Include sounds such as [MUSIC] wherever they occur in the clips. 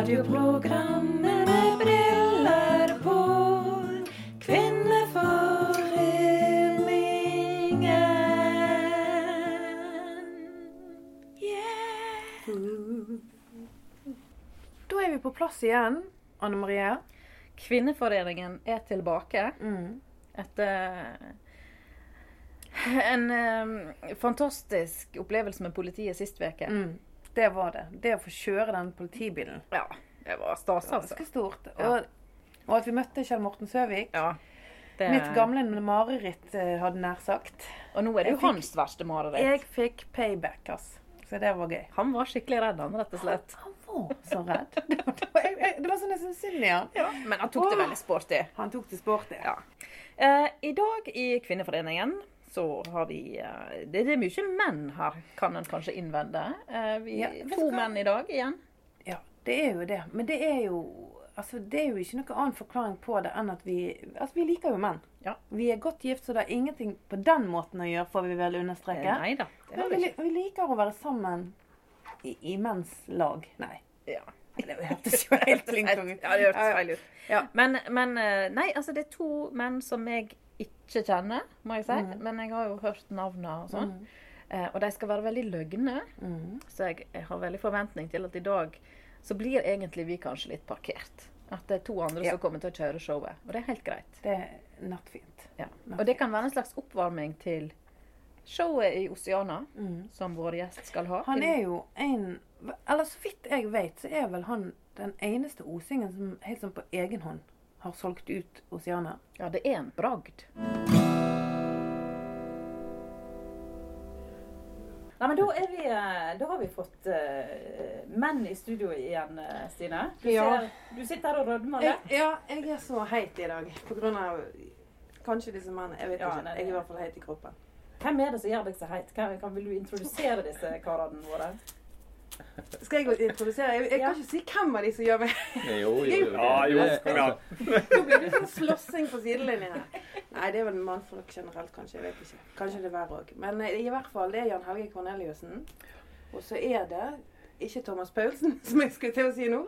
Radioprogrammet med briller på. Kvinneforeningen. Yeah. Da er vi på plass igjen, Anne Marie. Kvinneforeningen er tilbake etter en um, fantastisk opplevelse med politiet sist uke. Mm. Det var det. Det å få kjøre den politibilen. Ja, det var stas, altså. ganske stort. Og, og at vi møtte Kjell Morten Søvik. Ja, det, Mitt gamle mareritt, eh, hadde nær sagt. Og nå er det jo hans verste mareritt. Jeg fikk payback, ass. Så det var gøy. Han var skikkelig redd, han, rett og slett. Han var så redd. [LAUGHS] Det var, det var, jeg, det var sånn jeg synd i han. Ja, men han tok det veldig sporty. Han tok det sporty. Ja. Eh, I dag i Kvinneforeningen så har vi eh, det, det er mye menn her, kan en kanskje innvende. Eh, vi Ja, to menn i dag igjen. Ja, det er jo det. Men det er jo Altså, det er jo ikke noe annen forklaring på det enn at vi Altså, vi liker jo menn. Ja. Vi er godt gift, så det er ingenting på den måten å gjøre, får vi vel understreke. Nei da, det har vi, ikke. vi liker å være sammen i, i menns lag. Nei. Ja. Det hørtes jo helt [LAUGHS] klink ut. Ja, det hørtes feil ut. Ja. Men, men eh, Nei, altså det er to menn som jeg ikke kjenner, må jeg si. Mm. Men jeg har jo hørt navnene og sånn. Eh, og de skal være veldig løgne. Mm. Så jeg, jeg har veldig forventning til at i dag så blir egentlig vi kanskje litt parkert. At det er to andre Ja. som kommer til å kjøre showet. Og det er helt greit. Det er nattfint. Ja. Og det kan være en slags oppvarming til showet i Oceana, Mm. som vår gjest skal ha. Han er jo en Eller så vidt jeg vet, så er vel han den eneste osingen som helt sånn på egen hånd har solgt ut Oceana. Ja, det er en bragd. Nei, men da, er vi, eh, da har vi fått uh, menn i studio igjen, eh, Stine. Du, Ja. ser, du sitter her og rødmer litt. ja, jeg er så heit i dag. På grunn av kanskje disse mennene. Jeg vet Ja, ikke. nei, Jeg er i hvert fall heit i kroppen. Hvem er det som gjør deg så heit? Hvem, kan, vil du introdusere disse karene våre? Skal jeg gå og introdusere? Jeg, jeg Ja. kan ikke si hvem av de som gjør meg Jo, jo, jo. Ja, jo, kom igjen. Nå blir det sånn slåssing på sidelinjen her. Nei, det er vel mannfolk generelt, kanskje. Jeg vet ikke. Kanskje det er verre òg. Men eh, i hvert fall, det er Jan Helge Korneliussen. Og så er det ikke Thomas Paulsen, [LAUGHS] som jeg skulle til å si nå,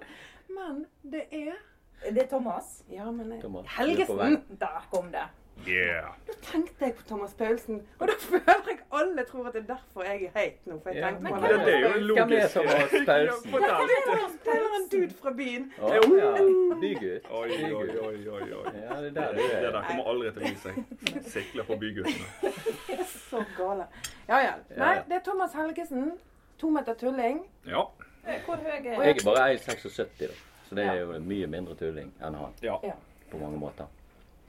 men det er Det er Thomas. Ja, men eh, Thomas, Helgesen! Der kom det. Yeah. Da tenkte jeg på Thomas Paulsen, og da [LAUGHS] føler jeg alle tror at det er derfor jeg er heit nå. For jeg tenkte på han. Ja, det er jo Hvem er logisk. Thomas Paulsen? Ja. Det er en dude fra byen. Oh, ja. Bygutt. Oi, oi, oi, oi, oi. Ja, det er Det, der det er. der kommer aldri til å gi seg. Sikler på byguttene. [LAUGHS] Så gale. Ja, ja. Nei, det er Thomas Helgesen. To meter tulling. Ja. Hvor høy er Jeg er bare 1,76, da. Så det er jo mye mindre tulling enn han ja. Ja. på mange måter.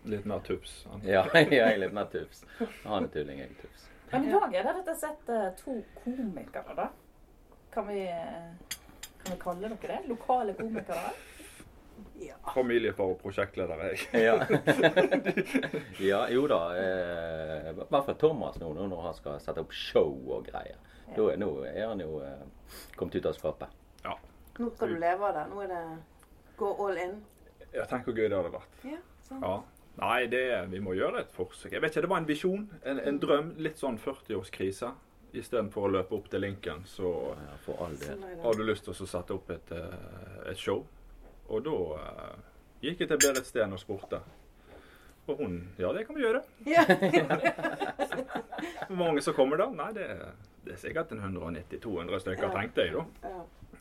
Litt mer sant? Ja, [LAUGHS] jeg er litt mer tufs. Han er tulling, jeg er tufs. Men i dag er det rett og slett eh, to komikere, da. Kan vi, eh, kan vi kalle dere det? Lokale komikere? Familiefar og prosjektleder er jeg. Ja. [LAUGHS] ja, jo da. eh, I hvert fall Thomas nå, nå når han skal sette opp show og greier. Da er, nå er han jo eh, kommet ut av skapet. Ja. Nå skal du leve av det. Nå er det gå all in. ja. Tenk hvor gøy det hadde vært. Ja, sånn. Ja. Nei, det, vi må gjøre et forsøk. Jeg vet ikke, Det var en visjon, en, en drøm. Litt sånn 40-årskrise. Istedenfor å løpe opp til Lincoln, så Ja, for all del. Sånn har du lyst til å sette opp et, eh, et show. Og da uh, gikk jeg til Berit Steen og spurte. Og hun Ja, det kan vi gjøre. [LAUGHS] Ja. Hvor mange som kommer da? Nei, det, det er sikkert en 190-200 stykker, Ja. tenkte jeg da.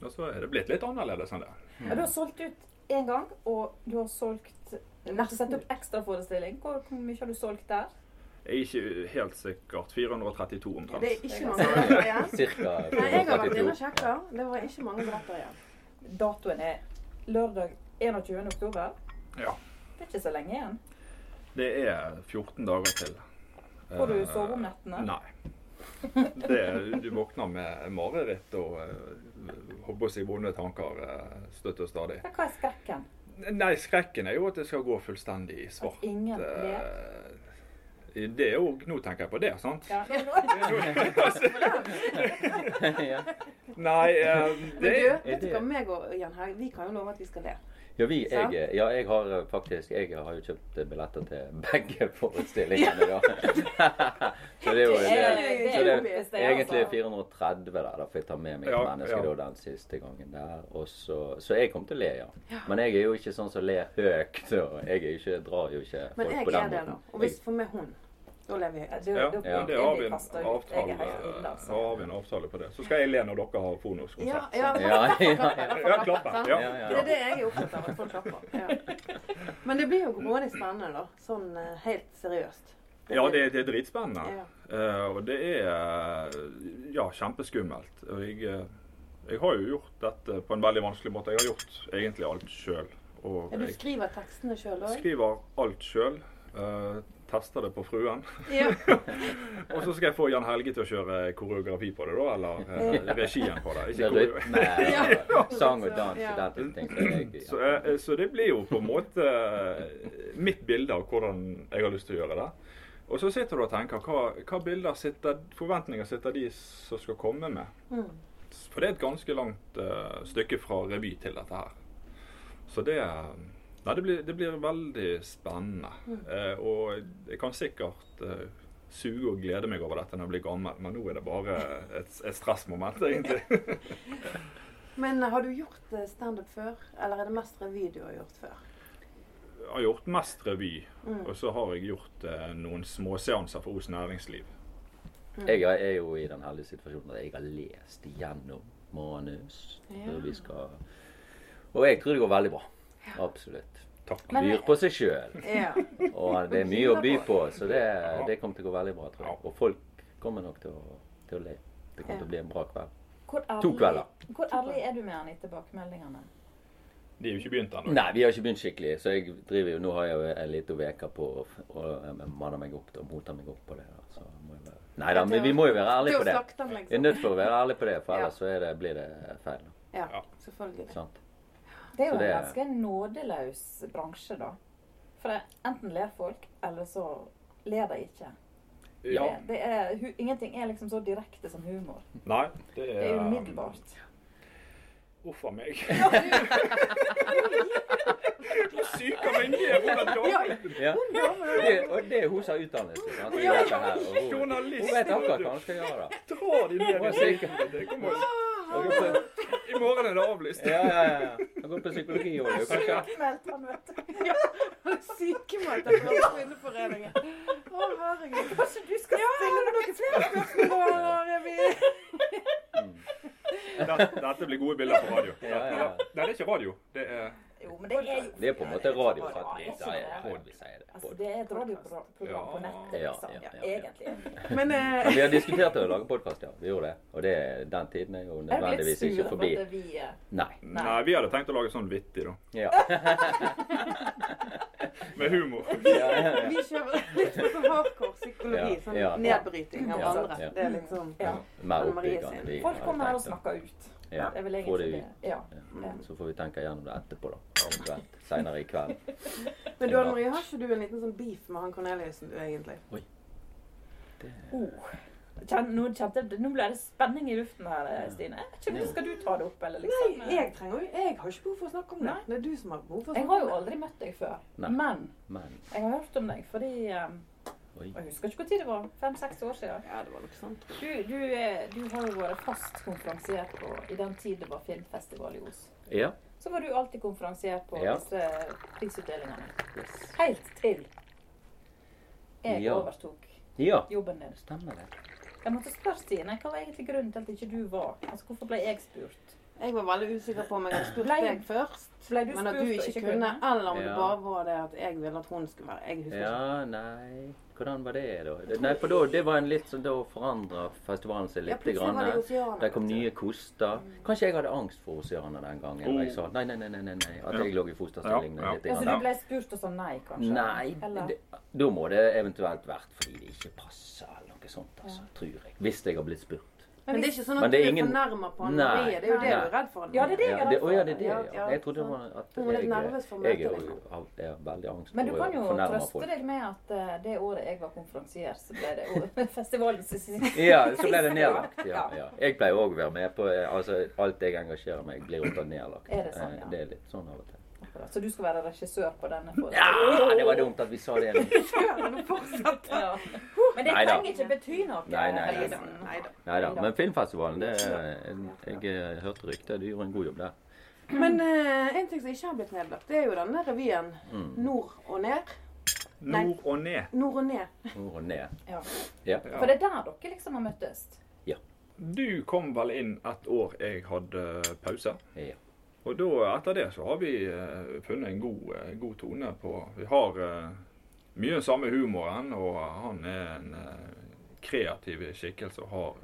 Og så er det blitt litt annerledes enn det. Ja, du har solgt ut én gang, og du har solgt Måtte sette opp ekstraforestilling. Hvor, hvor mye har du solgt der? Jeg er ikke helt sikkert. 432 omtrent. Det er ikke mange billetter igjen. Cirka 432. Nei, jeg har vært inne 432. og sjekka. Det var ikke mange billetter igjen. Datoen er lørdag 21. oktober. Ja. Det er ikke så lenge igjen. Det er 14 dager til. Får du Eh, sove om nettene? Nei. Det, du våkner med mareritt og eh, håper å si vonde tanker eh, støtt og stadig. Hva er skrekken? Nei, skrekken er jo at det skal gå fullstendig i svart. At ingen ler. Det er jo Nå tenker jeg på det, sant? Ja. [LAUGHS] [LAUGHS] Nei, det Men det du, er vet du hva, meg og Jan Haug, vi kan jo love at vi skal le. Ja, vi, jeg, ja, jeg har eh, faktisk Jeg har jo kjøpt billetter til [LAUGHS] begge forestillingene, Ja. [LAUGHS] så det er jo Det så det er egentlig altså. 430 der. Da for jeg tar med meg Ja, et menneske ja. den siste gangen der. Og så, så jeg kom til å le, ja. Men jeg er jo ikke sånn som ler høyt. Og jeg er ikke, drar jo ikke Men folk jeg på den er det, da. Og hvis for meg hund, da lever vi høyt. Ja, det har vi en avtale, er altså. da har vi en avtale på det. Så skal jeg le når dere har Ja, Fonos-konsert. ja, Ja, ja, ja. Ja, klappe. Sant? Ja, Ja, ja. Det er det jeg er opptatt av, at folk klapper. Ja. Men det blir jo grådig spennende, da. Sånn eh, helt seriøst. ja det, det er dritspennende. Ja. Eh, og det er eh, ja, kjempeskummelt. Og jeg, jeg har jo gjort dette på en veldig vanskelig måte. Jeg har gjort egentlig alt sjøl. Ja, du skriver tekstene sjøl òg? skriver alt sjøl. Tester det på fruen. Ja. [LAUGHS] Og så skal jeg få Jan Helge til å kjøre koreografi på det, da. Eller eh, regien på det. Ikke koreo- rytme og [LAUGHS] sang og dans Ja. Så jeg, Så, eh, det blir jo på en måte mitt bilde av hvordan jeg har lyst til å gjøre det. Og så sitter du og tenker hva, hva bilder sitter, forventninger sitter de som skal komme med? Mm. For det er et ganske langt uh, stykke fra revy til dette her. Så det Nei, det blir, det blir veldig spennende. Eh, og jeg kan sikkert eh, suge og glede meg over dette når jeg blir gammel, men nå er det bare et, et stressmoment, egentlig. [LAUGHS] Men har du gjort eh, standup før, eller er det mest revy du har gjort før? Jeg har gjort mest revy, Mm. og så har jeg gjort eh, noen småseanser for Os Næringsliv. jeg er jo i den heldige situasjonen at jeg har lest gjennom manus. Ja. Vi skal, og jeg tror det går veldig bra. Absolutt. Byr på seg sjøl. Ja. Og det er mye å by på, så det, det kommer til å gå veldig bra, tror jeg. Og folk kommer nok til å, til å le. Det kommer til å bli en bra kveld. Ærlig, To kvelder. Hvor ærlig er du med han i tilbakemeldingene? De er jo ikke begynt ennå. Nei, vi har ikke begynt skikkelig. Så jeg driver jo, nå har jeg jo en liten uke på å å manne meg opp og mote meg opp på det. Så må jeg være... Nei da, men vi må jo være ærlige på det. slakte Vi er liksom. nødt til å være ærlige på det, for ellers så er det, blir det feil. Ja, Ja. selvfølgelig. Sant? Det er jo det- en ganske nådeløs bransje, da. For det, enten ler folk, eller så ler de ikke. Ja. Det, det er, hu, ingenting er liksom så direkte som humor. Nei, det Det er er umiddelbart. Uff a meg. [LAUGHS] Du syker meg ned. Hvordan damer Ja. Det, og det er hun som har utdannelse. Sant? Dette hun, Journalist. hun vet akkurat hva hun skal gjøre. Dra de ned Hun er i. Det kommer- går på, I morgen er det avlyst. ja, ja, ja. Jeg går på psykologi, jo, [LAUGHS] kanskje. Sykemeldt han, vet du. Er [LAUGHS] sykemeldt av Kvinneforeningen. Å, herregud. Kanskje du skal stille noen flere spørsmål? Nå er Dette, dette blir gode bilder på radio. Ja, ja, ja. Nei, det er ikke radio. Det er Jo, men det er jo Det er på en måte radio. Ja, Sant? Vi det? er et radioprogram på nettet, Ja, liksom. ja, ja, ja. Egentlig. [LAUGHS] Men eh, Men vi har diskutert å lage podkast, ja. Vi gjorde det. Og det, den tiden er jo Er nødvendigvis ikke for forbi. at vi eh, Nei. Nei, vi hadde tenkt å lage sånn vittig, da. Ja. [LAUGHS] Med humor. [LAUGHS] Vi kjører litt sånn hardcore psykologi. Sånn nedbryting av andre. Det er liksom Ja. Mer Anne Marie oppbyggende. sin. vi Folk kommer her og tenkt snakker ut. Ja. Det er vel det egentlig ut. det. Ja. Ja. Så får vi tenke gjennom det etterpå, da. Eventuelt senere i kveld. [LAUGHS] Men du Anne Marie, har ikke du en liten sånn beef med han Corneliussen du egentlig? Oh. Kjenn, nå, kjente, nå ble det spenning i luften her, Stine. Ikke, Skal du ta det opp, eller liksom? Nei, jeg trenger jo Jeg har ikke behov for å snakke om det. Nei. Det er du som har behov for å snakke om det. Jeg har jo aldri møtt deg før. Nei. Men Men jeg har hørt om deg fordi eh, Oi. Jeg husker ikke tid det var. Fem-seks år siden. Ja, det var nok sant. Du, du, er- du har jo vært fast konferansier på i den tid det var filmfestival i Os. Ja. Så var du alltid konferansier på Ja. disse prisutdelingene. Yes. Helt til jeg Ja. overtok Ja. jobben din. Stemmer det. Jeg måtte spørre Stine, hva var egentlig grunnen til at ikke du var? Altså, Hvorfor ble jeg spurt? Jeg var veldig usikker på om jeg hadde spurt Ble- deg først. Ble du Men at du ikke ikke kunne, kunne? eller om det bare var det at jeg ville at hun skulle være Jeg husker ikke. Ja, nei Hvordan var det, da? Nei, for da, det var en litt sånn Da forandra festivalen seg Ja, litt. det grann. Oceana, Det kom nye koster. Kanskje jeg hadde angst for Oceana den gangen. Oh. jeg sa nei, nei, nei. nei, nei, nei At jeg lå i fosterstilling. Ja, ja. Ja, så du ble spurt og sa nei, kanskje? Nei, det, da må det eventuelt vært fordi det ikke passer, eller noe sånt. altså, tror jeg. Hvis jeg har blitt spurt. Men det er ikke sånn at du er ingen- fornærma på Anne Marie. Det er jo det Nei. du er redd for. Ja, det er det jeg er redd redd å, for. ja, det er det. Ja, Jeg trodde det var at Hun er litt jeg, nervøs for å jeg er, deg. jo- har- er veldig angst Men du kan jo trøste folk. deg med at eh, det året jeg var konferansier, så ble det å- [LAUGHS] festivalen sin. Ja, så ble det [LAUGHS] nedlagt. Ja, Ja. Jeg pleier òg å være med på eh, altså, Alt jeg engasjerer meg, blir ofte nedlagt. Er det sånn, Eh, ja? Det er litt sånn av og til. Så du skal være regissør på denne? Ja, det var dumt at vi sa det. [LAUGHS] Ja. Men det trenger ikke bety noe. Nei, nei, nei, Nei da. Nei da. Men filmfestivalen, det Jeg, jeg hørte rykter. Du gjorde en god jobb der. Men uh, en ting som ikke har blitt nedlagt, det er jo denne revyen Mm. Nord og ned. Nei. Nord og ned. Nord og ned. Nord og ned. Ja. Ja. For det er der dere liksom har møttes? Ja. Du kom vel inn et år jeg hadde pause. ja. Og da, etter det så har vi eh, funnet en god, eh, god tone på Vi har eh, mye den samme humoren, og han er en eh, kreativ skikkelse og har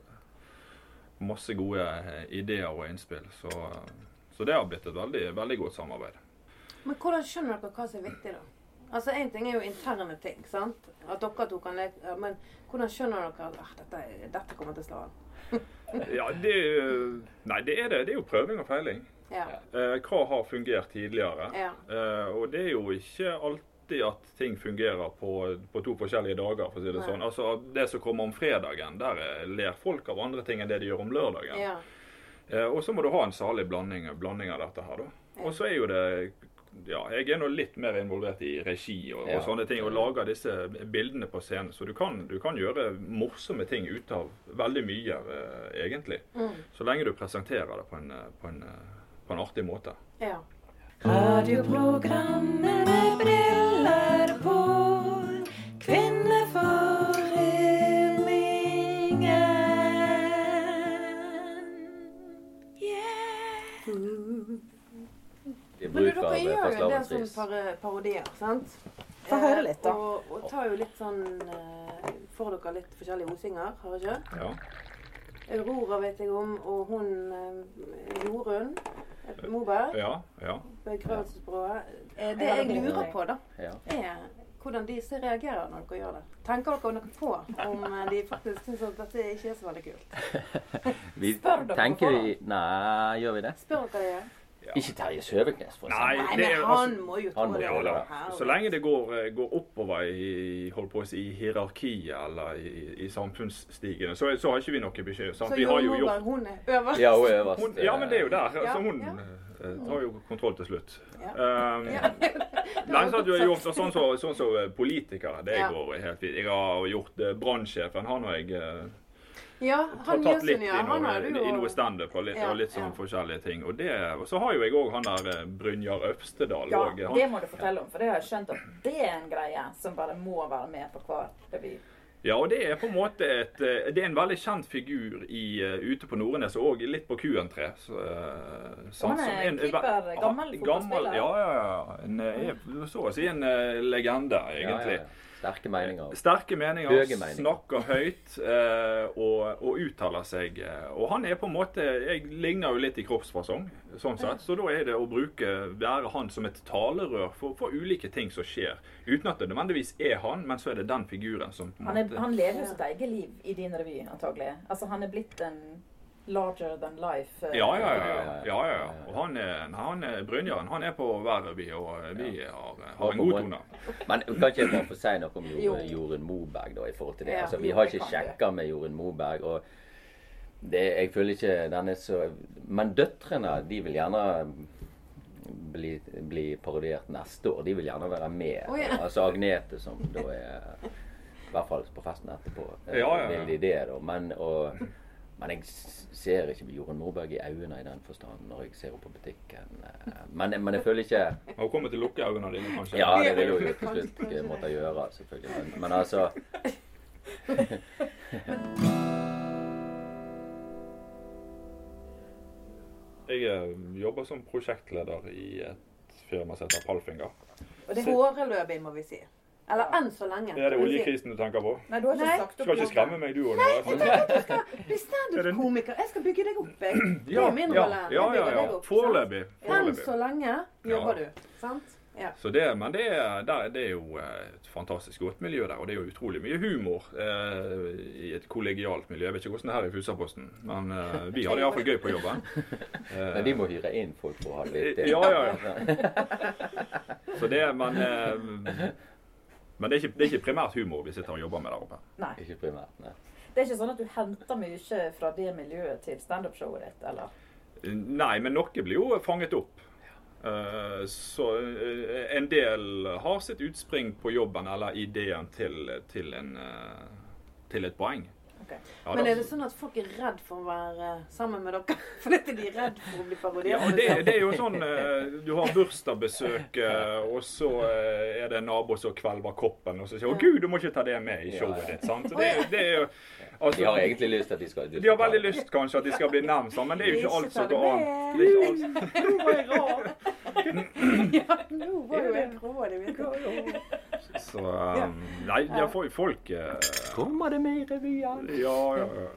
masse gode eh, ideer og innspill. Så, eh, så det har blitt et veldig, veldig godt samarbeid. Men hvordan skjønner dere hva som er viktig, da? Altså, Én ting er jo interne ting, sant? At dere to kan leke Men hvordan skjønner dere at ah, dette, dette kommer til å slå an? [LAUGHS] Ja, det, nei, det er det. Det er jo prøving og feiling. Ja. Eh, hva har fungert tidligere? ja. Eh, og det er jo ikke alltid at ting fungerer på, på to forskjellige dager, for å si det Nei. sånn. Altså, Det som kommer om fredagen, der ler folk av andre ting enn det de gjør om lørdagen. ja. Eh, og så må du ha en salig blanding, blanding av dette her, da. Og så er jo det ja, jeg er nå litt mer involvert i regi og, Ja. og sånne ting, og lager disse bildene på scenen. Så du kan, du kan gjøre morsomme ting ut av veldig mye, egentlig. Mm. Så lenge du presenterer det på en, på en, på en artig måte. ja. Radioprogrammet med briller på. Kvinneforeningen. Yeah. I Men du, bruk dere eh, gjør jo en del sånne par parodier, sant? Få høre Eh, litt, da. Og, og tar jo litt sånn eh, Får dere litt forskjellige osinger, har dere ikke? Ja. Aurora vet jeg om, og hun eh, Jorunn Moberg. Ja, ja. Begravelsesbyrået. Det jeg er lurer på, da, er hvordan de ser reagerer når dere gjør det. Tenker dere noe på om eh, de faktisk syns at dette ikke er så veldig kult? [LAUGHS] Spør dere på tenker vi? Nei, gjør vi det? Spør dere det? Ikke Terje Søviknes, for eksempel. Nei, det men han altså- må jo Han må tåle Ja det. Så lenge det går, eh, går oppover i, holdt på å si, i hierarkiet eller i, i samfunnsstigene, så, så har ikke vi noe beskjed. Sant? Så Vi har jo gjort hun er øverst. Ja, hun er øverst. hun, Ja, men det er jo der. Ja, Så hun ja. eh, tar jo kontroll til slutt. Ja. Um, Ja. [LAUGHS] Nei, så du har gjort sånn som sånn som, eh, politikere. Det Ja. går helt fint. Jeg har gjort eh, brannsjefen. Han har jeg Ja, han tatt litt i ja. Han noe, har i jo noe standup og litt, Ja, og litt sånn ja. forskjellige ting. Og, det, og så har jo jeg òg han der eh, Brynjar Øvstedal. Ja, og, han, det må du fortelle om, for det har jeg skjønt at det er en greie som bare må være med på hver revy. Ja, og det er på en måte et eh, Det er en veldig kjent figur i, eh, ute på Nordnes, og litt på QN3. Så, sånn Han er en- keeper, ah, gammel fotballspiller. Ja, ja, ja. En, så å si en legende, legende, Ja, ja, egentlig. ja. Sterke meninger. Sterke meninger, meninger. snakker høyt eh, og, og uttaler seg. eh, Og han er på en måte Jeg ligner jo litt i kroppsfasong, sånn sett. Så da er det å bruke være han som et talerør for, for ulike ting som skjer. Uten at det nødvendigvis er han, men så er det den figuren som på en Han, er, måte han lever jo sitt eget liv i din revy, antagelig. Altså, han er blitt en larger than life. eh, Ja, ja, ja. Ja, ja. Og han er, han er Brynjaren. Han er på hver vi, og vi har, har en god tone. Men kan ikke jeg bare få si noe om Jorunn Jorun Moberg da, i forhold til det? Ja, altså, vi har ikke sjekka med Jorunn Moberg. og det, Jeg føler ikke den er så Men døtrene de vil gjerne bli, bli parodiert neste år. De vil gjerne være med. Oh, ja. Altså Agnete, som da er I hvert fall på festen etterpå. eh, Ja, ja, ja. Vil de det, da. Men, og, men jeg ser ikke Jorunn Morberg i øynene i den forstand når jeg ser henne på butikken. eh. Men, men jeg føler ikke Har hun kommet til å lukke øynene dine, kanskje? ja, det vil hun jo til slutt kanskje. måtte gjøre, selvfølgelig. Men, men altså [LAUGHS] Jeg eh, jobber som prosjektleder i et firma som heter Palfinger. Og det, er Foreløpig, må vi si. Eller enn så lenge. Er det vi si. oljekrisen du tenker på? nei, du har ikke Nei. sagt Skal ikke skremme meg, du òg. Bli standup-komiker. Jeg skal bygge deg opp, jeg. [CLEARS THROAT] Det Ja, er min ja, rolle. Jeg ja, ja, ja. opp, sant? Foreløpig. Enn så lenge jobber du. Sant? Ja. Så det, men det er, der, det er jo eh, et fantastisk godt miljø der, og det er jo utrolig mye humor eh, i et kollegialt miljø. Jeg vet ikke hvordan det er her i Fusaposten, men eh, [LAUGHS] vi har det iallfall gøy på jobben. Eh, [LAUGHS] Men de må hyre inn folk for å ha det litt Ja, ja, [LAUGHS] Så det, men, eh, men det, er ikke, det er ikke primært humor vi sitter og jobber med der oppe. Nei. Ikke primært, nei. Det er ikke sånn at du henter mye fra det miljøet til standup-showet ditt, eller? Nei, men noe blir jo fanget opp. Eh, så eh, en del har sitt utspring på jobben eller ideen til, til, en, eh, til et poeng. Ok. Ja, Men er det sånn at folk er redd for å være sammen med dere? [LAUGHS] Fordi de er redd for å bli parodiert? Ja, det, det er jo sånn eh, Du har bursdagsbesøk, eh, og så eh, er det en nabo som kvelver koppen, og så sier 'Å, gud, du må ikke ta det med i showet ditt'. sant? Det, det er jo altså, De har egentlig lyst til at de skal de har veldig lyst kanskje at de skal bli nevnt, sammen, men det er jo ikke alt som går an. [LAUGHS] Nå var jeg rar. [LAUGHS] [CLEARS THROAT] ja, nå var jo jeg rå. Så um, Nei, ja, folk, folk eh, Kommer det med i revyen? Ja, ja, ja.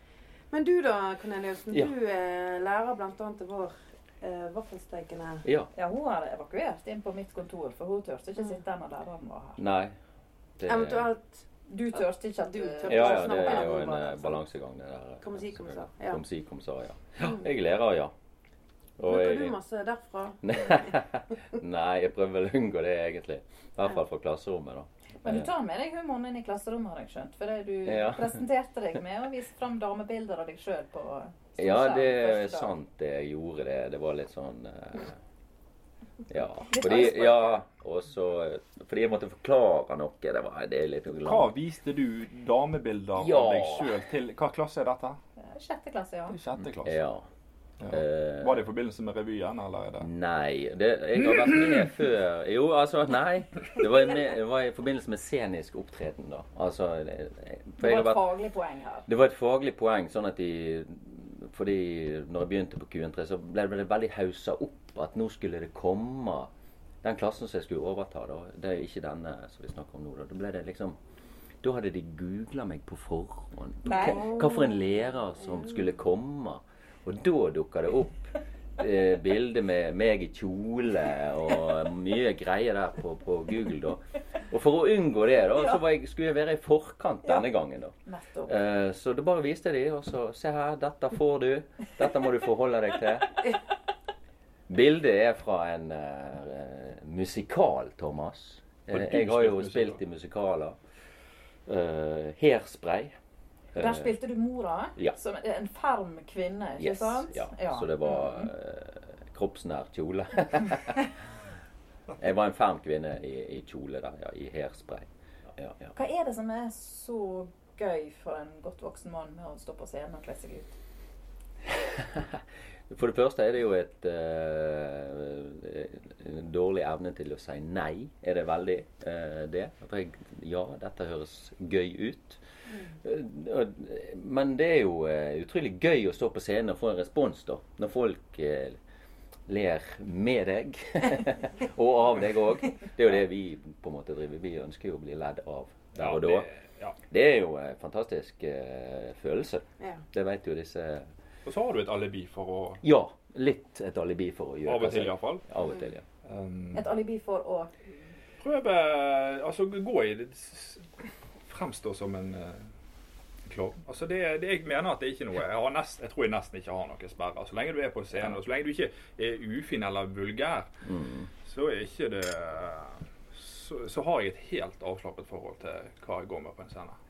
[LAUGHS] Men du da, Corneliussen. Ja. Du er lærer bl.a. til vår eh, vaffelstekende Ja. Ja, hun har evakuert inn på mitt kontor, for hun turte ikke sitte der når læreren var her. Nei. Det, Eventuelt Du turte ikke at Du turte Ja, ja, snakke det er jo en eh, sant? balansegang, det der. Kom si, kom sa. Ja. Kom si, kom sa, ja. Jeg er lærer, ja. Og Bruker du masse derfra? [LAUGHS] nei, jeg prøver vel å unngå det, egentlig. I hvert fall fra klasserommet, da. Men du tar med deg humoren inn i klasserommet, har jeg skjønt. For det du Ja. [LAUGHS] presenterte deg med å vise fram damebilder av deg sjøl på storskjerm Ja, det er sant, det jeg gjorde det. Det var litt sånn uh, Ja. Fordi, ja, også, Fordi jeg måtte forklare noe. Det var det er litt Hva viste du damebilder Ja. av deg sjøl til? Hva klasse er dette? Eh, Sjette klasse, ja. Sjette klasse. Ja. Ja. Eh, Var det i forbindelse med revyen, eller er det Nei. Det, jeg har vært med før Jo, altså, nei. Det var, med, det var i forbindelse med scenisk opptreden, da. Altså det- For Det var et vært faglig poeng her. Det var et faglig poeng, sånn at de Fordi når jeg begynte på Q3, så ble det veldig haussa opp at nå skulle det komme Den klassen som jeg skulle overta, da, det er ikke denne som vi snakker om nå, da. Da ble det liksom Da hadde de googla meg på forhånd. Hva, hva for en lærer som skulle komme. Og da dukka det opp eh, bilde med meg i kjole og mye greier der på, på Google, da. Og for å unngå det, da, så var jeg, skulle jeg være i forkant denne gangen, da. Eh, Så da bare viste jeg de, og så Se her, dette får du. Dette må du forholde deg til. Bildet er fra en uh, musikal, Thomas. Eh, jeg har jo spilt i musikaler. Uh, Hairspray. Eh, Der spilte du mora, ja. som en ferm kvinne, ikke yes, sant? Ja. Så det var eh, kroppsnær kjole. [LAUGHS] [LAUGHS] jeg var en ferm kvinne i, i kjole der, ja. I hairspray. Ja, ja. Hva er det som er så gøy for en godt voksen mann med å stå på scenen og kle seg ut? [LAUGHS] For det første er det jo et uh, en dårlig evne til å si nei. Er det veldig uh, det? At jeg, ja, dette høres gøy ut. Eh, men det er jo eh, utrolig gøy å stå på scenen og få en respons, da. Når folk eh, ler med deg. [LAUGHS] og av deg òg. Det er jo det vi på en måte driver. Vi ønsker jo å bli ledd av der og da. det- er jo en fantastisk følelse. Det vet jo disse Og så har du et alibi for å Ja, litt et alibi for å gjøre Av og til, iallfall. Av og til, ja. Um, Et alibi for å prøve Altså gå i det s- Fremstå som en uh, klovn. Altså det, det, jeg mener at det er ikke noe jeg, har nest, jeg tror jeg nesten ikke har noe sperrer. Så lenge du er på scenen, og så lenge du ikke er ufin eller vulgær, Mm. så er ikke det så, så har jeg et helt avslappet forhold til hva jeg går med på en scene.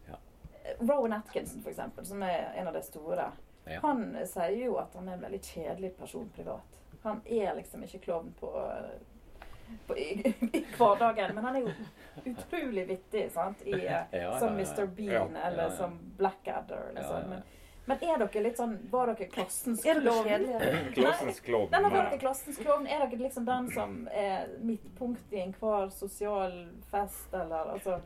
Rowan Atkinson, eksempel, som er en av de store. Ja. Han sier jo at han er en veldig kjedelig person privat. Han er liksom ikke klovn på i, i hverdagen, men han er jo utrolig vittig, sant? I, eh, [LAUGHS] Ja, ja, som. Mr. Bean Ja, eller ja, ja. som Blackadder. Eller Ja, sånn. ja. Men, men er dere litt sånn Var dere klassens klovn? [CLEARS THROAT] Klassens klovn. Nei, men var eh, dere klassens klovn? Er dere liksom den som er midtpunkt i enhver sosial fest, eller altså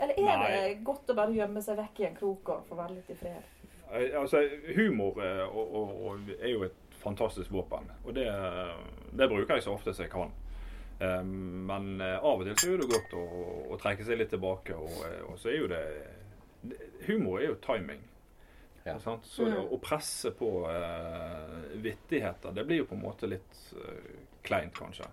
Eller er Nei. det godt å bare gjemme seg vekk i en krok og få være litt i fred? Eh, Altså, humor eh, og, og, og er jo et fantastisk våpen. Og det, det bruker jeg så ofte som jeg kan. Eh, Men eh, av og til så er det godt å, å trekke seg litt tilbake. Og, eh, og så er jo det Humor er jo timing. Ja. Sant? Så det, å presse på uh, vittigheter, det blir jo på en måte litt uh, kleint, kanskje.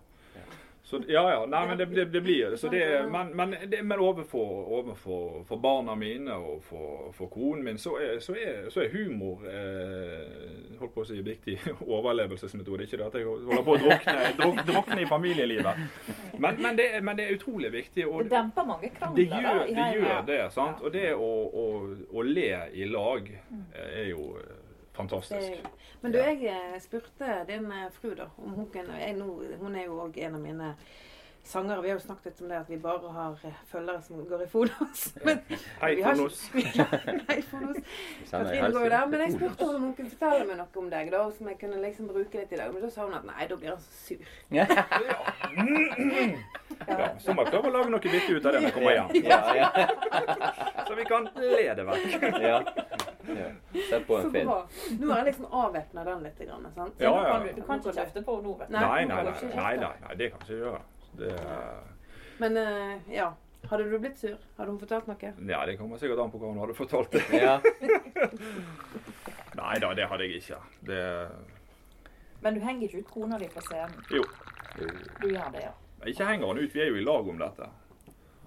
Så, ja, ja. Nei, men det, det, det blir det. Så det men, men, det, men overfor, overfor for barna mine og for, for konen min, så er, så er, så er humor eh, holdt på å si viktig [LAUGHS] overlevelsesmetode. Ikke det at jeg holder på å drukne, druk, drukne i familielivet. Men, men, det, men det er utrolig viktig. Og Det demper mange det gjør det. Gjør det sant? Og det å, å, å le i lag eh, er jo eh, fantastisk. Det- Men du, jeg eh, spurte din eh, fru da, om hun kunne jeg, Hun er jo òg en av mine sangere. Vi har jo snakket litt om det at vi bare har eh, følgere som går i Fonos. [LAUGHS] Men Hei, fonos. [LAUGHS] Hei, Fonos. Katrine går jo der. Men jeg spurte om hun kunne fortelle meg noe om deg, da, som jeg kunne liksom bruke litt i dag. Men da sa hun at nei, da blir han så sur. Ja, [LAUGHS] så må jeg prøve å lage noe vittig ut av det når jeg kommer hjem. Ja, ja, Så vi kan le det vekk. ja. ja. Sett på Så en film. Nå har jeg liksom avvæpna den litt. Grann, sant? Ja, ja, ja. kan Du, kan ikke kjefte på henne nå, vet du. Nei, nei, nei, nei, nei, det kan jeg ikke gjøre. Det, er- Men eh, ja. Hadde du blitt sur? Hadde hun fortalt noe? ja, det kommer sikkert an på hva hun hadde fortalt. det. [LAUGHS] Ja. Nei da, det hadde jeg ikke. Det, Men du henger ikke ut kona di på scenen. jo, Du gjør det, ja. ikke henger han ut. Vi er jo i lag om dette.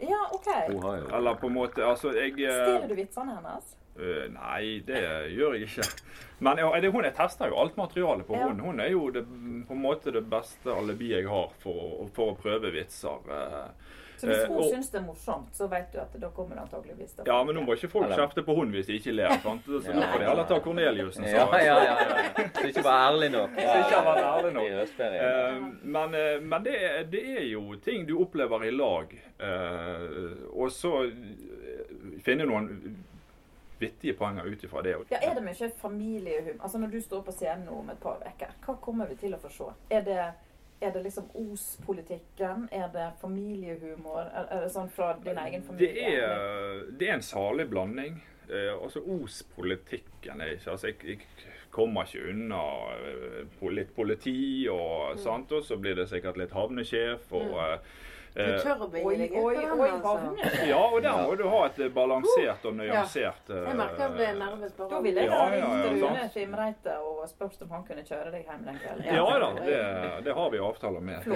Ja, OK. Hun Eller på en måte Altså, jeg eh, Stjeler du vitsene hennes? Øh, Nei, det gjør jeg ikke. Men ja, det, hun, jeg tester jo alt materialet på Ja. hun. Hun er jo det, på en måte det beste alibiet jeg har for, for å prøve vitser. eh. Så hvis Eh, hun og- syns det er morsomt, så vet du at da kommer det antageligvis til Ja, men nå må ikke folk kjefte på hun hvis de ikke ler. sant? Så Ja. da får de heller ta Korneliussen. så- Ja, ja, ja. ja. Så ikke var ærlig nok. Så ikke vært ærlig nok. Uh. Men uh, men det, det er jo ting du opplever i lag. eh, og så finne noen vittige poenger ut ifra det. Ja, Er det mye familiehum? Altså Når du står på scenen om et par uker, hva kommer vi til å få se? Er det, er det liksom Os-politikken? Er det familiehumor? Er, det sånn fra din egen familie? Det er, det er en salig blanding. Eh, altså Os-politikken er ikke altså jeg, jeg kommer ikke unna eh, litt politi, og sant, og så blir det sikkert litt havnesjef og eh, Du tør å begi deg ut på den, altså. Ja, og der må du ha et eh, balansert og nyansert eh, Jeg merker jeg ble nervøs bare Da ville jeg ha ringt Rune. Fimreite og spurt om han kunne kjøre deg hjem den kvelden. Ja da, det, det har vi avtaler med.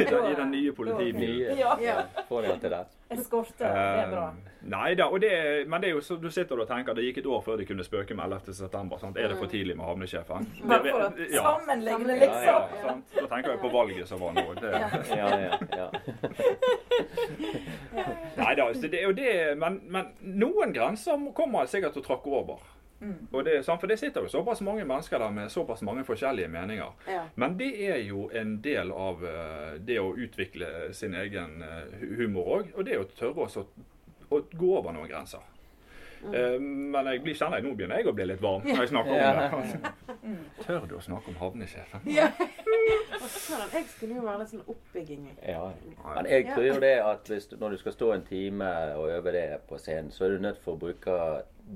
I den, nye politibilen. Ja. Ja. Får de til det. [LAUGHS] Eskorte, det er bra. Uh, Nei da, og det, men det er jo så du sitter og tenker det gikk et år før de kunne spøke med 11. september. Sant? Er det for tidlig med havnesjefen? [LAUGHS] Bare for å Det- ja. sammenligne, Ja, ja, liksom. sant? Da tenker jeg på valget som var nå. Det, Ja, [LAUGHS] ja, ja. nei da, så det er jo det, men, men noen grenser kommer sikkert til å tråkke over. Mm. Og det, for det sitter jo såpass mange mennesker der med såpass mange forskjellige meninger. Ja. Men det er jo en del av eh, det å utvikle sin egen eh, humor òg. Og det er å tørre å, å gå over noen grenser. Mm. men jeg blir kjenner jeg, nå begynner jeg å bli litt varm når jeg snakker om det. [LAUGHS] Tør du å snakke om havnesjefen? Ja. [LAUGHS] Jeg skulle jo være litt sånn oppbygging. Ja. Men jeg tror jo det at hvis du, når du skal stå en time og øve det på scenen, så er du nødt for å bruke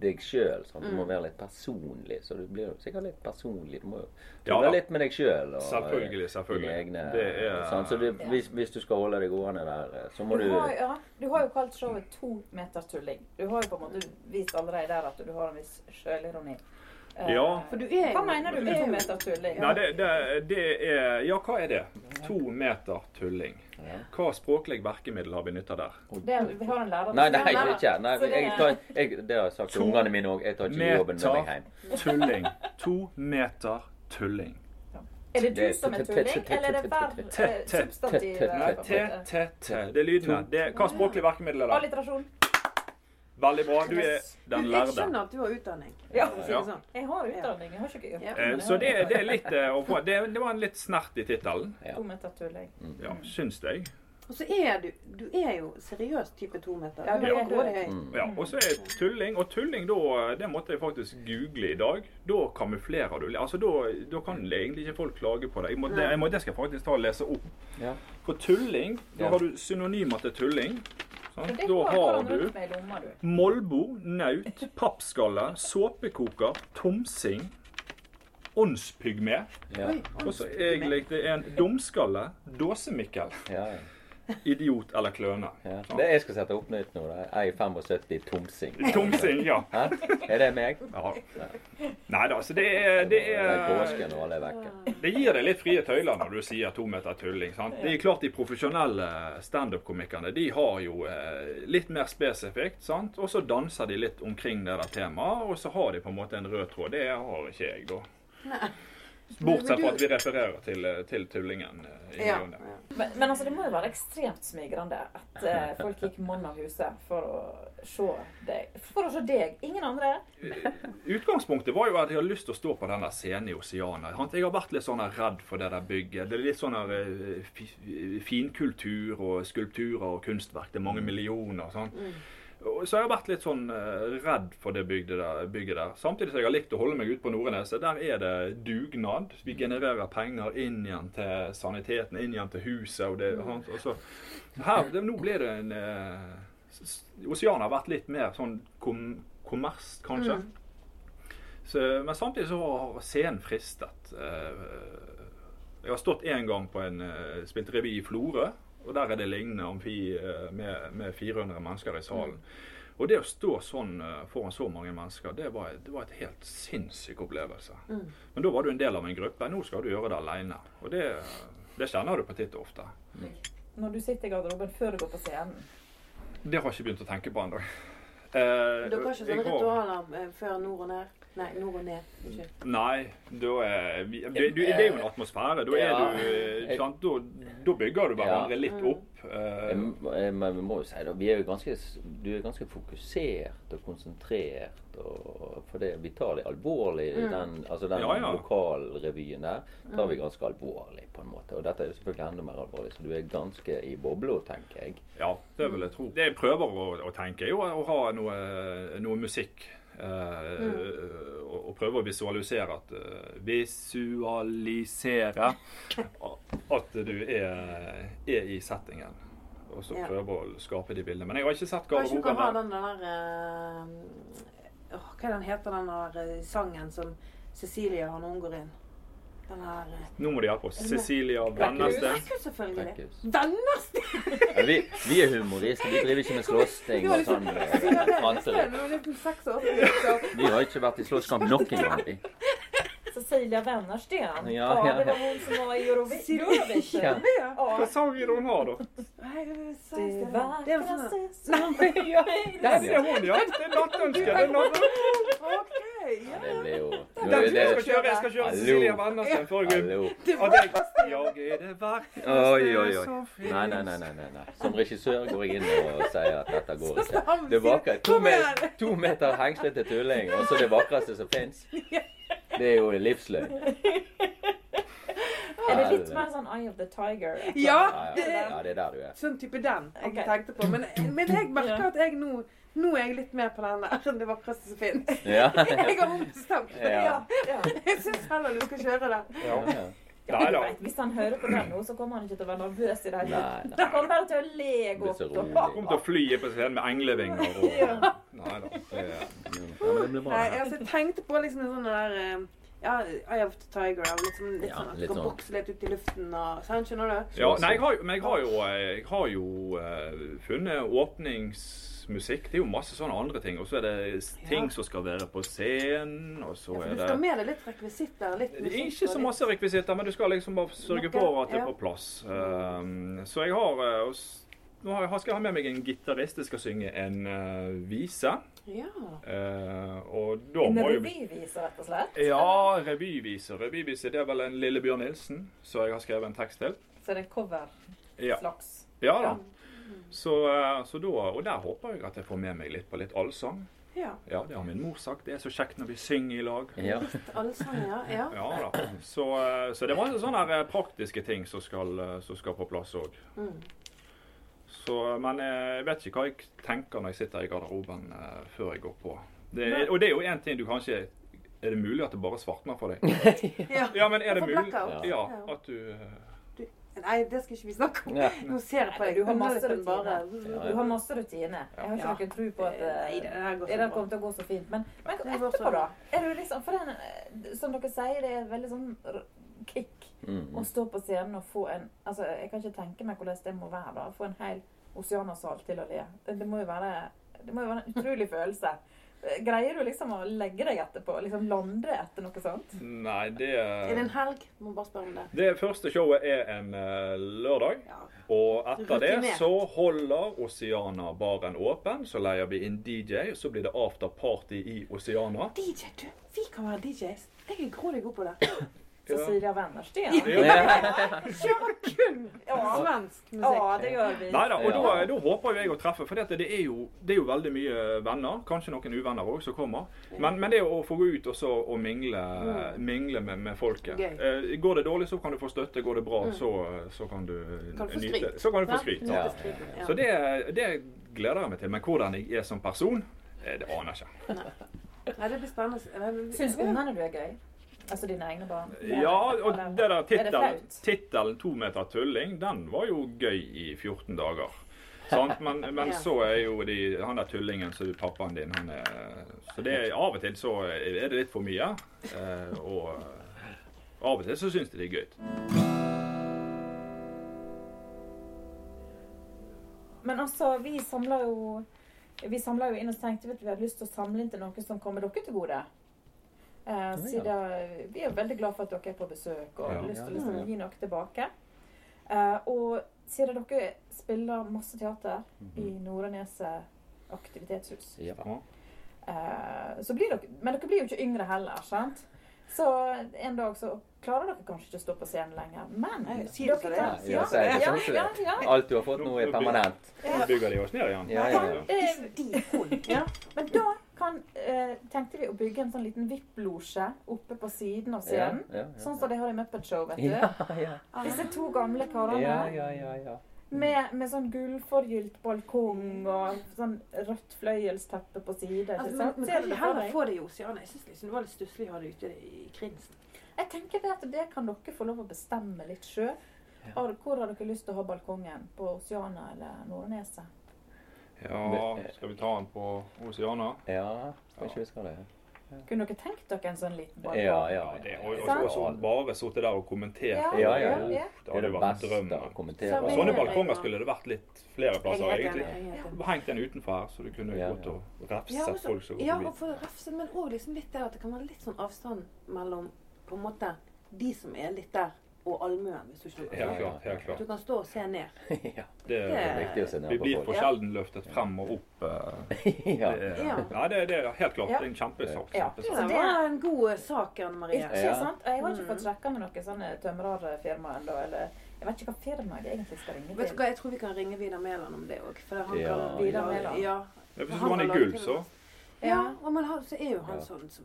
deg sjøl. Du må være litt personlig. Så du blir jo sikkert litt personlig. Du må jo Ja tulle da. litt med deg sjøl. Selvfølgelig, selvfølgelig. Egne, Det er- sånn. Så det, hvis, hvis du skal holde deg gående der, så må Du du har, ja, du har jo kalt showet to meters tulling. Du har jo på en måte vist allerede der at du har en viss sjølironi. Ja. For du er Hva mener du med to meter tulling? Nei, det, det, det er Ja, hva er det? To meter tulling. Ja. Hva språklig verkemiddel har vi nytta der? Det, vi har en lærer Nei, nei, ikke. Nei, jeg tar, jeg, det har jeg sagt til ungene mine òg. Jeg tar ikke jobben med meg hjem. tulling. To meter tulling. Er det du som er tulling, eller er det hver substantiv? Nei, te, te, te. Det er lydene. Hva språklig verkemiddel er det? Alliterasjon. Veldig bra. Du er den Jeg skjønner at du har utdanning. Ja. si Ja. det sånn. Jeg har utdanning, jeg har ikke yrke. Ja. Eh, Så det, det er litt eh, å få det, det var en litt snert i tittelen. Ja. To meter tulling. Ja, syns jeg. Og så er du Du er jo seriøs type to meter. Ja, høy. Mm. Ja, og så er tulling. Og tulling, da, det måtte jeg faktisk google i dag. Da kamuflerer du. Altså, da, da kan egentlig ikke folk klage på deg. Jeg må, det, jeg må, det skal jeg faktisk ta og lese opp. For tulling, da har du synonymer til tulling. Sant? Da har du. Molbo, naut, pappskalle, såpekoker, tomsing, åndspygme. Ja. Og så er en dumskalle, dåsemikkel. Ja, ja. Idiot eller kløne. Ja. Det jeg skal sette opp nytt nå, da. Jeg er 75 tomsing. Tomsing, ja. [LAUGHS] Hæ? Er det meg? ja. Nei da, så det er, det Det er er alle er. Det gir deg litt frie tøyler når du sier to meter tulling. sant? Det er klart De profesjonelle standup-komikerne de har jo eh, litt mer spesifikt. sant? Og så danser de litt omkring det der temaet, og så har de på en måte en rød tråd. Det har ikke jeg, da. Bortsett fra at vi refererer til, eh, til tullingen. Ja, Ja. og ne. Men, men altså, det må jo være ekstremt smigrende at eh, [LAUGHS] folk gikk mann av huset for å se deg. For å se deg. Ingen andre. Utgangspunktet var jo at jeg hadde lyst til å stå på denne scenen i Oceana. Jeg har vært litt sånn redd for det der bygget. Det er litt sånn eh, fi- finkultur og skulpturer og kunstverk. Det er mange millioner. sånn. Og Så jeg har vært litt sånn eh, redd for det bygget der, bygget der. Samtidig som jeg har likt å holde meg ute på Nordneset. Der er det dugnad. Vi genererer penger inn igjen til saniteten, inn igjen til huset. og det, og så her, det, Nå ble det en eh, Oceana har vært litt mer sånn kom, kommers, kanskje. Så, men samtidig så har scenen fristet. Eh, Jeg har stått én gang på en spilt revy i Florø, og der er det lignende amfi eh, med, med 400 mennesker i salen. Og det å stå sånn eh, foran så mange mennesker, det var, det var et helt sinnssyk opplevelse. Men da var du en del av en gruppe. Nå skal du gjøre det alene. Og det, det kjenner du på titt og ofte. Når du sitter i garderoben før du går på scenen. Det har jeg ikke begynt å tenke på ennå. Eh, Dere har ikke sånne ritualer eh, før nord og ned? Nei, nord og ned. Unnskyld. Nei, da er vi, det, du, det er jo en atmosfære. Da, er Ja. du, eh, sant? Da, da bygger du hverandre Ja. litt opp. eh, Men vi må jo si det, vi er jo ganske, du er ganske fokusert og konsentrert. Og, for det, vi tar det alvorlig. Den, altså den Ja, ja. lokalrevyen der tar vi ganske alvorlig, på en måte. Og dette er jo selvfølgelig enda mer alvorlig, så du er ganske i bobla, tenker jeg. Ja, det vil jeg tro. Det jeg prøver å, å tenke, er jo å ha noe, noe musikk. Uh, og prøve å visualisere at eh, Visualisere [LAUGHS] at du er, er i settingen. Og så Ja. prøve å skape de bildene. Men jeg har ikke sett dere har den der eh, Hva er den heter den der eh, sangen som Cecilie har når hun går inn? Eh, Nå må de hjelpe oss. Det med? Cecilia Blekkhus, Venneste. selvfølgelig. Blekkhus. Venners! Ja, vi, vi er humorister. Vi driver ikke med slåssing og sånn. Vi har ikke vært i slåsskamp noen gang. vi. Cecilia Wennersten. Ja, Ja, ja, det var hon som var i Eurovi- Eurovision. Ja. Ja. Hva Ja. sang er det hun har, da? Nei, det sa Det jeg ikke. Det er en som ja. hun, ja. Det er nattønsket. Er Ja, det blir jo Den er jeg skal kjøre, jeg skal kjøre. Cecilia Vennersten før jeg det, er det vakreste Oi, oi, oi. som finnes. Nei, nei, nei, nei, nei. Som regissør går jeg inn og sier at dette går ikke. Det vakre, to, "Kom me igjen!" to meter hengslete tulling, og så det vakreste som fins. Det er jo livsløgn. Er [LAUGHS] det litt mer sånn Eye of the Tiger? Ja, Ja, det ja, det er der du er. sånn type den jeg tenkte på. Men, men jeg merker at jeg nå Nå er jeg litt mer på den der det vakreste som fins. [LAUGHS] Ja, [LAUGHS] Jeg har ombestemt. Ja. ja. Jeg syns heller du skal kjøre det. Ja. vet, hvis han hører på den nå, så kommer han ikke til å være nervøs i det hele tatt. Da kommer han bare til å le godt. Han. Kommer til å fly på scenen med englevinger og Ja. Nei da. Det. Nei, altså, jeg tenkte på liksom en sånn der eh, Ja, Eye of the Tiger. og Liksom, litt Ja, sånn at du kan sånn. bokse litt ut i luften og sånn. Skjønner du? Ja, nei, jeg har, men jeg har jo, jeg har jo uh, funnet åpningsmusikk. Det er jo masse sånne andre ting. Og så er det ting Ja. som skal være på scenen, og så Ja, er er du det skal med deg litt rekvisitter. Litt er musikk ikke så masse rekvisitter, men du skal liksom bare sørge Noe, for at det er på plass. Um, så jeg har eh, Nå skal jeg ha med meg en gitarist Jeg skal synge en uh, vise. Ja. Uh, En revyvise, rett og slett. Ja, revyvise. Revyvise det er vel en Lille Bjørn Nilsen som jeg har skrevet en tekst til. Så er det cover Ja, slags. ja da. Så, eh, så da, og der håper jeg at jeg får med meg litt på litt allsang. ja. Ja, det har min mor sagt. Det er så kjekt når vi synger i lag. Ja. allsang, [LAUGHS] Ja. Ja da. Så, eh, så det er masse sånne eh, praktiske ting som skal, som skal på plass òg. Mm. Men jeg vet ikke hva jeg tenker når jeg sitter i garderoben før jeg går på. Det, er- og det er jo én ting du kanskje Er det mulig at det bare svartner for deg? [LAUGHS] [LAUGHS] ja. Ja, men er det mulig? Ja, Ja. at du Nei, det skal ikke vi snakke om. Ja. Nå ser jeg på deg. Du har masse rutine. Du har masse rutine. Jeg har ikke Ja. noen tro på at eh, Nei, det her det kommer til å gå så fint. Men, men etterpå, da? Er du liksom, for den, eh, som dere sier, det er veldig sånn kick. Mm. Å stå på scenen og få en Altså, jeg kan ikke tenke meg hvordan det må være, da. Få en hel Oceana-sal til å le. Det, det må jo være Det må jo være en utrolig følelse. Greier du liksom å legge deg etterpå? Liksom lande etter noe sånt? Nei, det Er det en helg? Må bare spørre om det. Det første showet er en eh, lørdag. Ja. Og etter det så holder Oceana baren åpen. Så leier vi inn DJ, og så blir det afterparty i Oceana. DJ, du. Vi kan være DJs. Jeg er grådig god på det. Cecilia Wennersten. Kun Ja. svensk musikk. Ja, det gjør vi. Nei da, og da, da håper jeg å treffe. For det er, jo, det er jo veldig mye venner. Kanskje noen uvenner òg som kommer. Men, men det å få gå ut og så og mingle, mingle med, med folket. Gøy. Eh, går det dårlig, så kan du få støtte. Går det bra, Mm. så, så kan du, Kan du få nyte. Så kan du få skryt. Ja. Så det, det gleder jeg meg til. Men hvordan jeg er som person, eh, det aner jeg ikke. Nei, det blir spennende. Syns ungene du er gøy? Altså dine egne barn? Ja, og det der Er tittelen, tittelen 'To meter tulling', den var jo gøy i 14 dager. Sant? [LAUGHS] Men, men så er jo de, han der tullingen som er pappaen din, han er Så det av og til så er det litt for mye. Eh, og av og til så syns de det er gøy. Men altså, vi samler jo vi samler jo inn og tenkte at vi hadde lyst til å samle inn til noe som kommer dere til gode. Eh, siden Vi er veldig glad for at dere er på besøk og Ja. har lyst til å liksom, gi noe tilbake. Eh, og siden dere spiller masse teater i Nordneset aktivitetshus, Ja. eh, så blir dere Men dere blir jo ikke yngre heller, sant? Så en dag så klarer dere kanskje ikke å stå på scenen lenger. Men er. kan- Ja, ja, ja, ja. Alt du har fått nå, er permanent. Ja. bygger de oss ned igjen. Ja, ja, ja. Ja, men da kan, eh, tenkte vi å bygge en sånn liten VIP-losje oppe på siden av Ja, scenen. ja, ja. Sånn som de har i Muppet Show, vet du. Ja, ja. [LAUGHS] Disse to gamle karene Ja, ja, ja, ja. med, med sånn gullforgylt balkong og sånn rødt fløyelsteppe på side. Altså, men, men Ser kan du ikke heller få det i Oseana? Jeg syns liksom det var litt stusslig å ha det ute i Krinsen. Jeg tenker det at det kan dere få lov å bestemme litt sjøl. Hvor har dere lyst til å ha balkongen? På Oceana eller Nordneset? Ja, skal vi ta den på Oceana? Ja, kanskje vi skal det. Kunne dere tenkt dere en sånn liten balkong? Ja, ja. Ja, det, og, og, og, og så bare sittet der og kommentert. Ja, Ja, ja. Ja. Det hadde vært drømmen. sånne balkonger skulle det vært litt flere plasser, er egentlig. Hengt den utenfor her, så du kunne Ja, gått ja. og refset folk som går ja, og for refse, men òg liksom litt det at det kan være litt sånn avstand mellom på en måte de som er litt der, og allmuen, hvis du skjønner. Helt klart. helt klart. du kan stå og se ned. [LAUGHS] ja. Det, Det er viktig å se ned vi blir for sjelden løftet frem og opp. eh, [LAUGHS] ja. Det er, Ja. ja, det, det er helt klart Ja. en kjempesak. Ja. Det kjempesak. det- var en god sak, Anne Marie. Ikke Ja. sant? Jeg har ikke Mm. fått sjekka med noen sånne tømrerfirma ennå. Jeg vet ikke hva firma jeg egentlig skal ringe Vet du til. hva, Jeg tror vi kan ringe Vidar Mæland om det òg. For han Ja, kan Vidar Mæland. Ja, Ja, Hvis Han er gull, så ja. og man har, så er jo han Ja. sånn som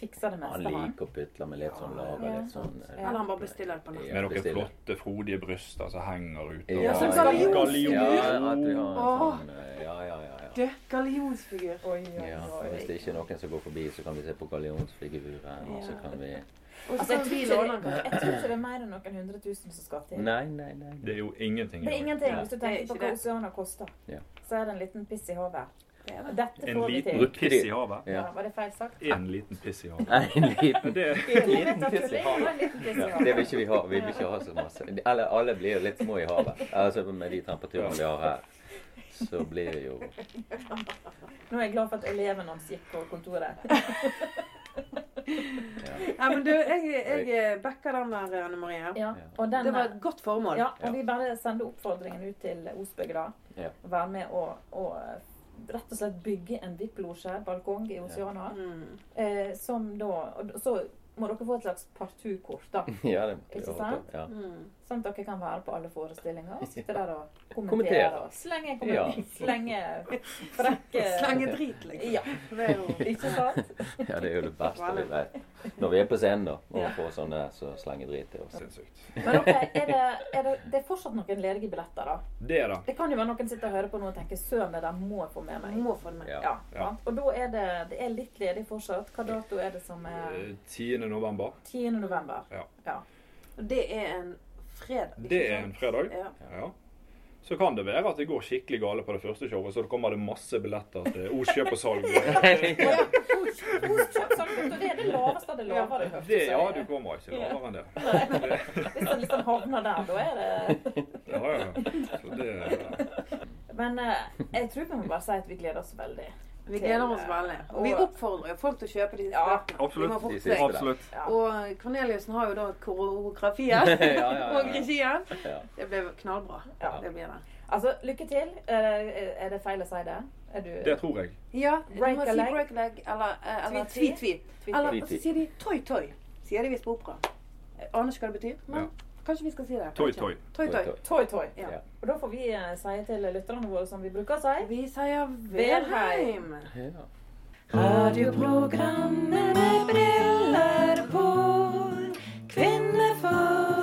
Fikser det Han meste, han. liker å putle med litt sånn lager Ja, litt sånn ja. Eller han bare bestiller det på nett. Ja. med noen bestiller. flotte, frodige bryster som henger ute. Ja, så gallionsfigur. gallion. Ja, sånn eh, Ja, ja, ja. ja. Du, gallionsfigur. Oi, oi, oi. Hvis det ikke er noen som går forbi, så kan vi se på gallionsfiguren. Og så kan vi Altså, jeg, tror ikke jeg tror ikke det er mer enn noen hundre tusen som skal til. Nei, nei, nei. Det er jo ingenting. Det er ingenting. Hvis du er tenker på hva. Oceana koster, Ja. så er det en liten piss i havet. Det det. Dette En liten til. Piss i havet. Ja, Ja. var det feil sagt? En liten piss i havet. Nei, en liten Det, En liten piss i havet. Ja, det vil ikke vi ha. Vi vil ikke ha så masse. Eller alle blir jo litt små i havet. Altså Med de temperaturene vi har her, så blir det jo Nå er jeg glad for at eleven hans gikk på kontoret. Ja, men du, jeg, jeg backer den der, Anne Marie. Ja, og den, Det var et godt formål. ja, og vi bare sender oppfordringen ut til Osbygg da. Ja. Være med og, og rett og slett bygge en VIP-losje, balkong i Oceana. Mm. Eh, som da Og så må dere få et slags partout-kort, da. [LAUGHS] Ja, det Ikke sant? Ja. Mm. Sånn at dere kan være på alle forestillinger [LAUGHS] og sitte der og Kommentere. kommentere. Og slenge, kommer, Ja. [LAUGHS] slenge frekke Slenge drit, liksom. Ja, Det er jo [LAUGHS] ikke sant? ja, det er jo det beste vi vet. Når vi er på scenen, da, og Ja. får sånne så slenge drit til oss. sinnssykt. Men ok, er det, er det, det er fortsatt noen ledige billetter, da? Det er det. Det kan jo være noen sitter og hører på nå og tenker søren, det der må jeg få med meg. Må få med. Ja. Ja, Ja. Og da er det, det er litt ledig fortsatt. Hva dato er det som er Eh, 10. november. 10. november? Ja. ja. Og det er en fredag. Det er en fredag. Ja. Ja. Så kan det være at det går skikkelig gale på det første showet, så det kommer det masse billetter til Oskjøp [LAUGHS] og salg. Kjøpsalg, det er det laveste det lover hørte. Det, ja, du kommer ikke lavere enn det. Hvis det liksom havner der, da er det Ja, ja. Så det Men eh, jeg tror vi må bare si at vi gleder oss veldig. Vi gleder oss veldig. Og vi oppfordrer folk til å kjøpe Ja, absolutt. De må få De Absolutt. Ja. Og Corneliusen har jo da koreografien [LAUGHS] ja, ja, ja. og regien. Det blir knallbra. Ja. Det blir det. Altså, lykke til. Eh, Er det feil å si det? Er du Det tror jeg. Ja, du Break må a si leg. break leg, eller, eh, eller Tweet, tweet, tweet. tweet. Eller så sier de toi-toi. Sier de visst på opera. Jeg aner ikke hva det betyr, men Ja. Kanskje vi skal si det? Toy, toy. Toy, toy. Toy, toy, Ja. Og da får vi eh, si til lytterne våre som vi bruker å si Vi sier Verheim. Ja. Radioprogrammet med briller på. Kvinnefolk.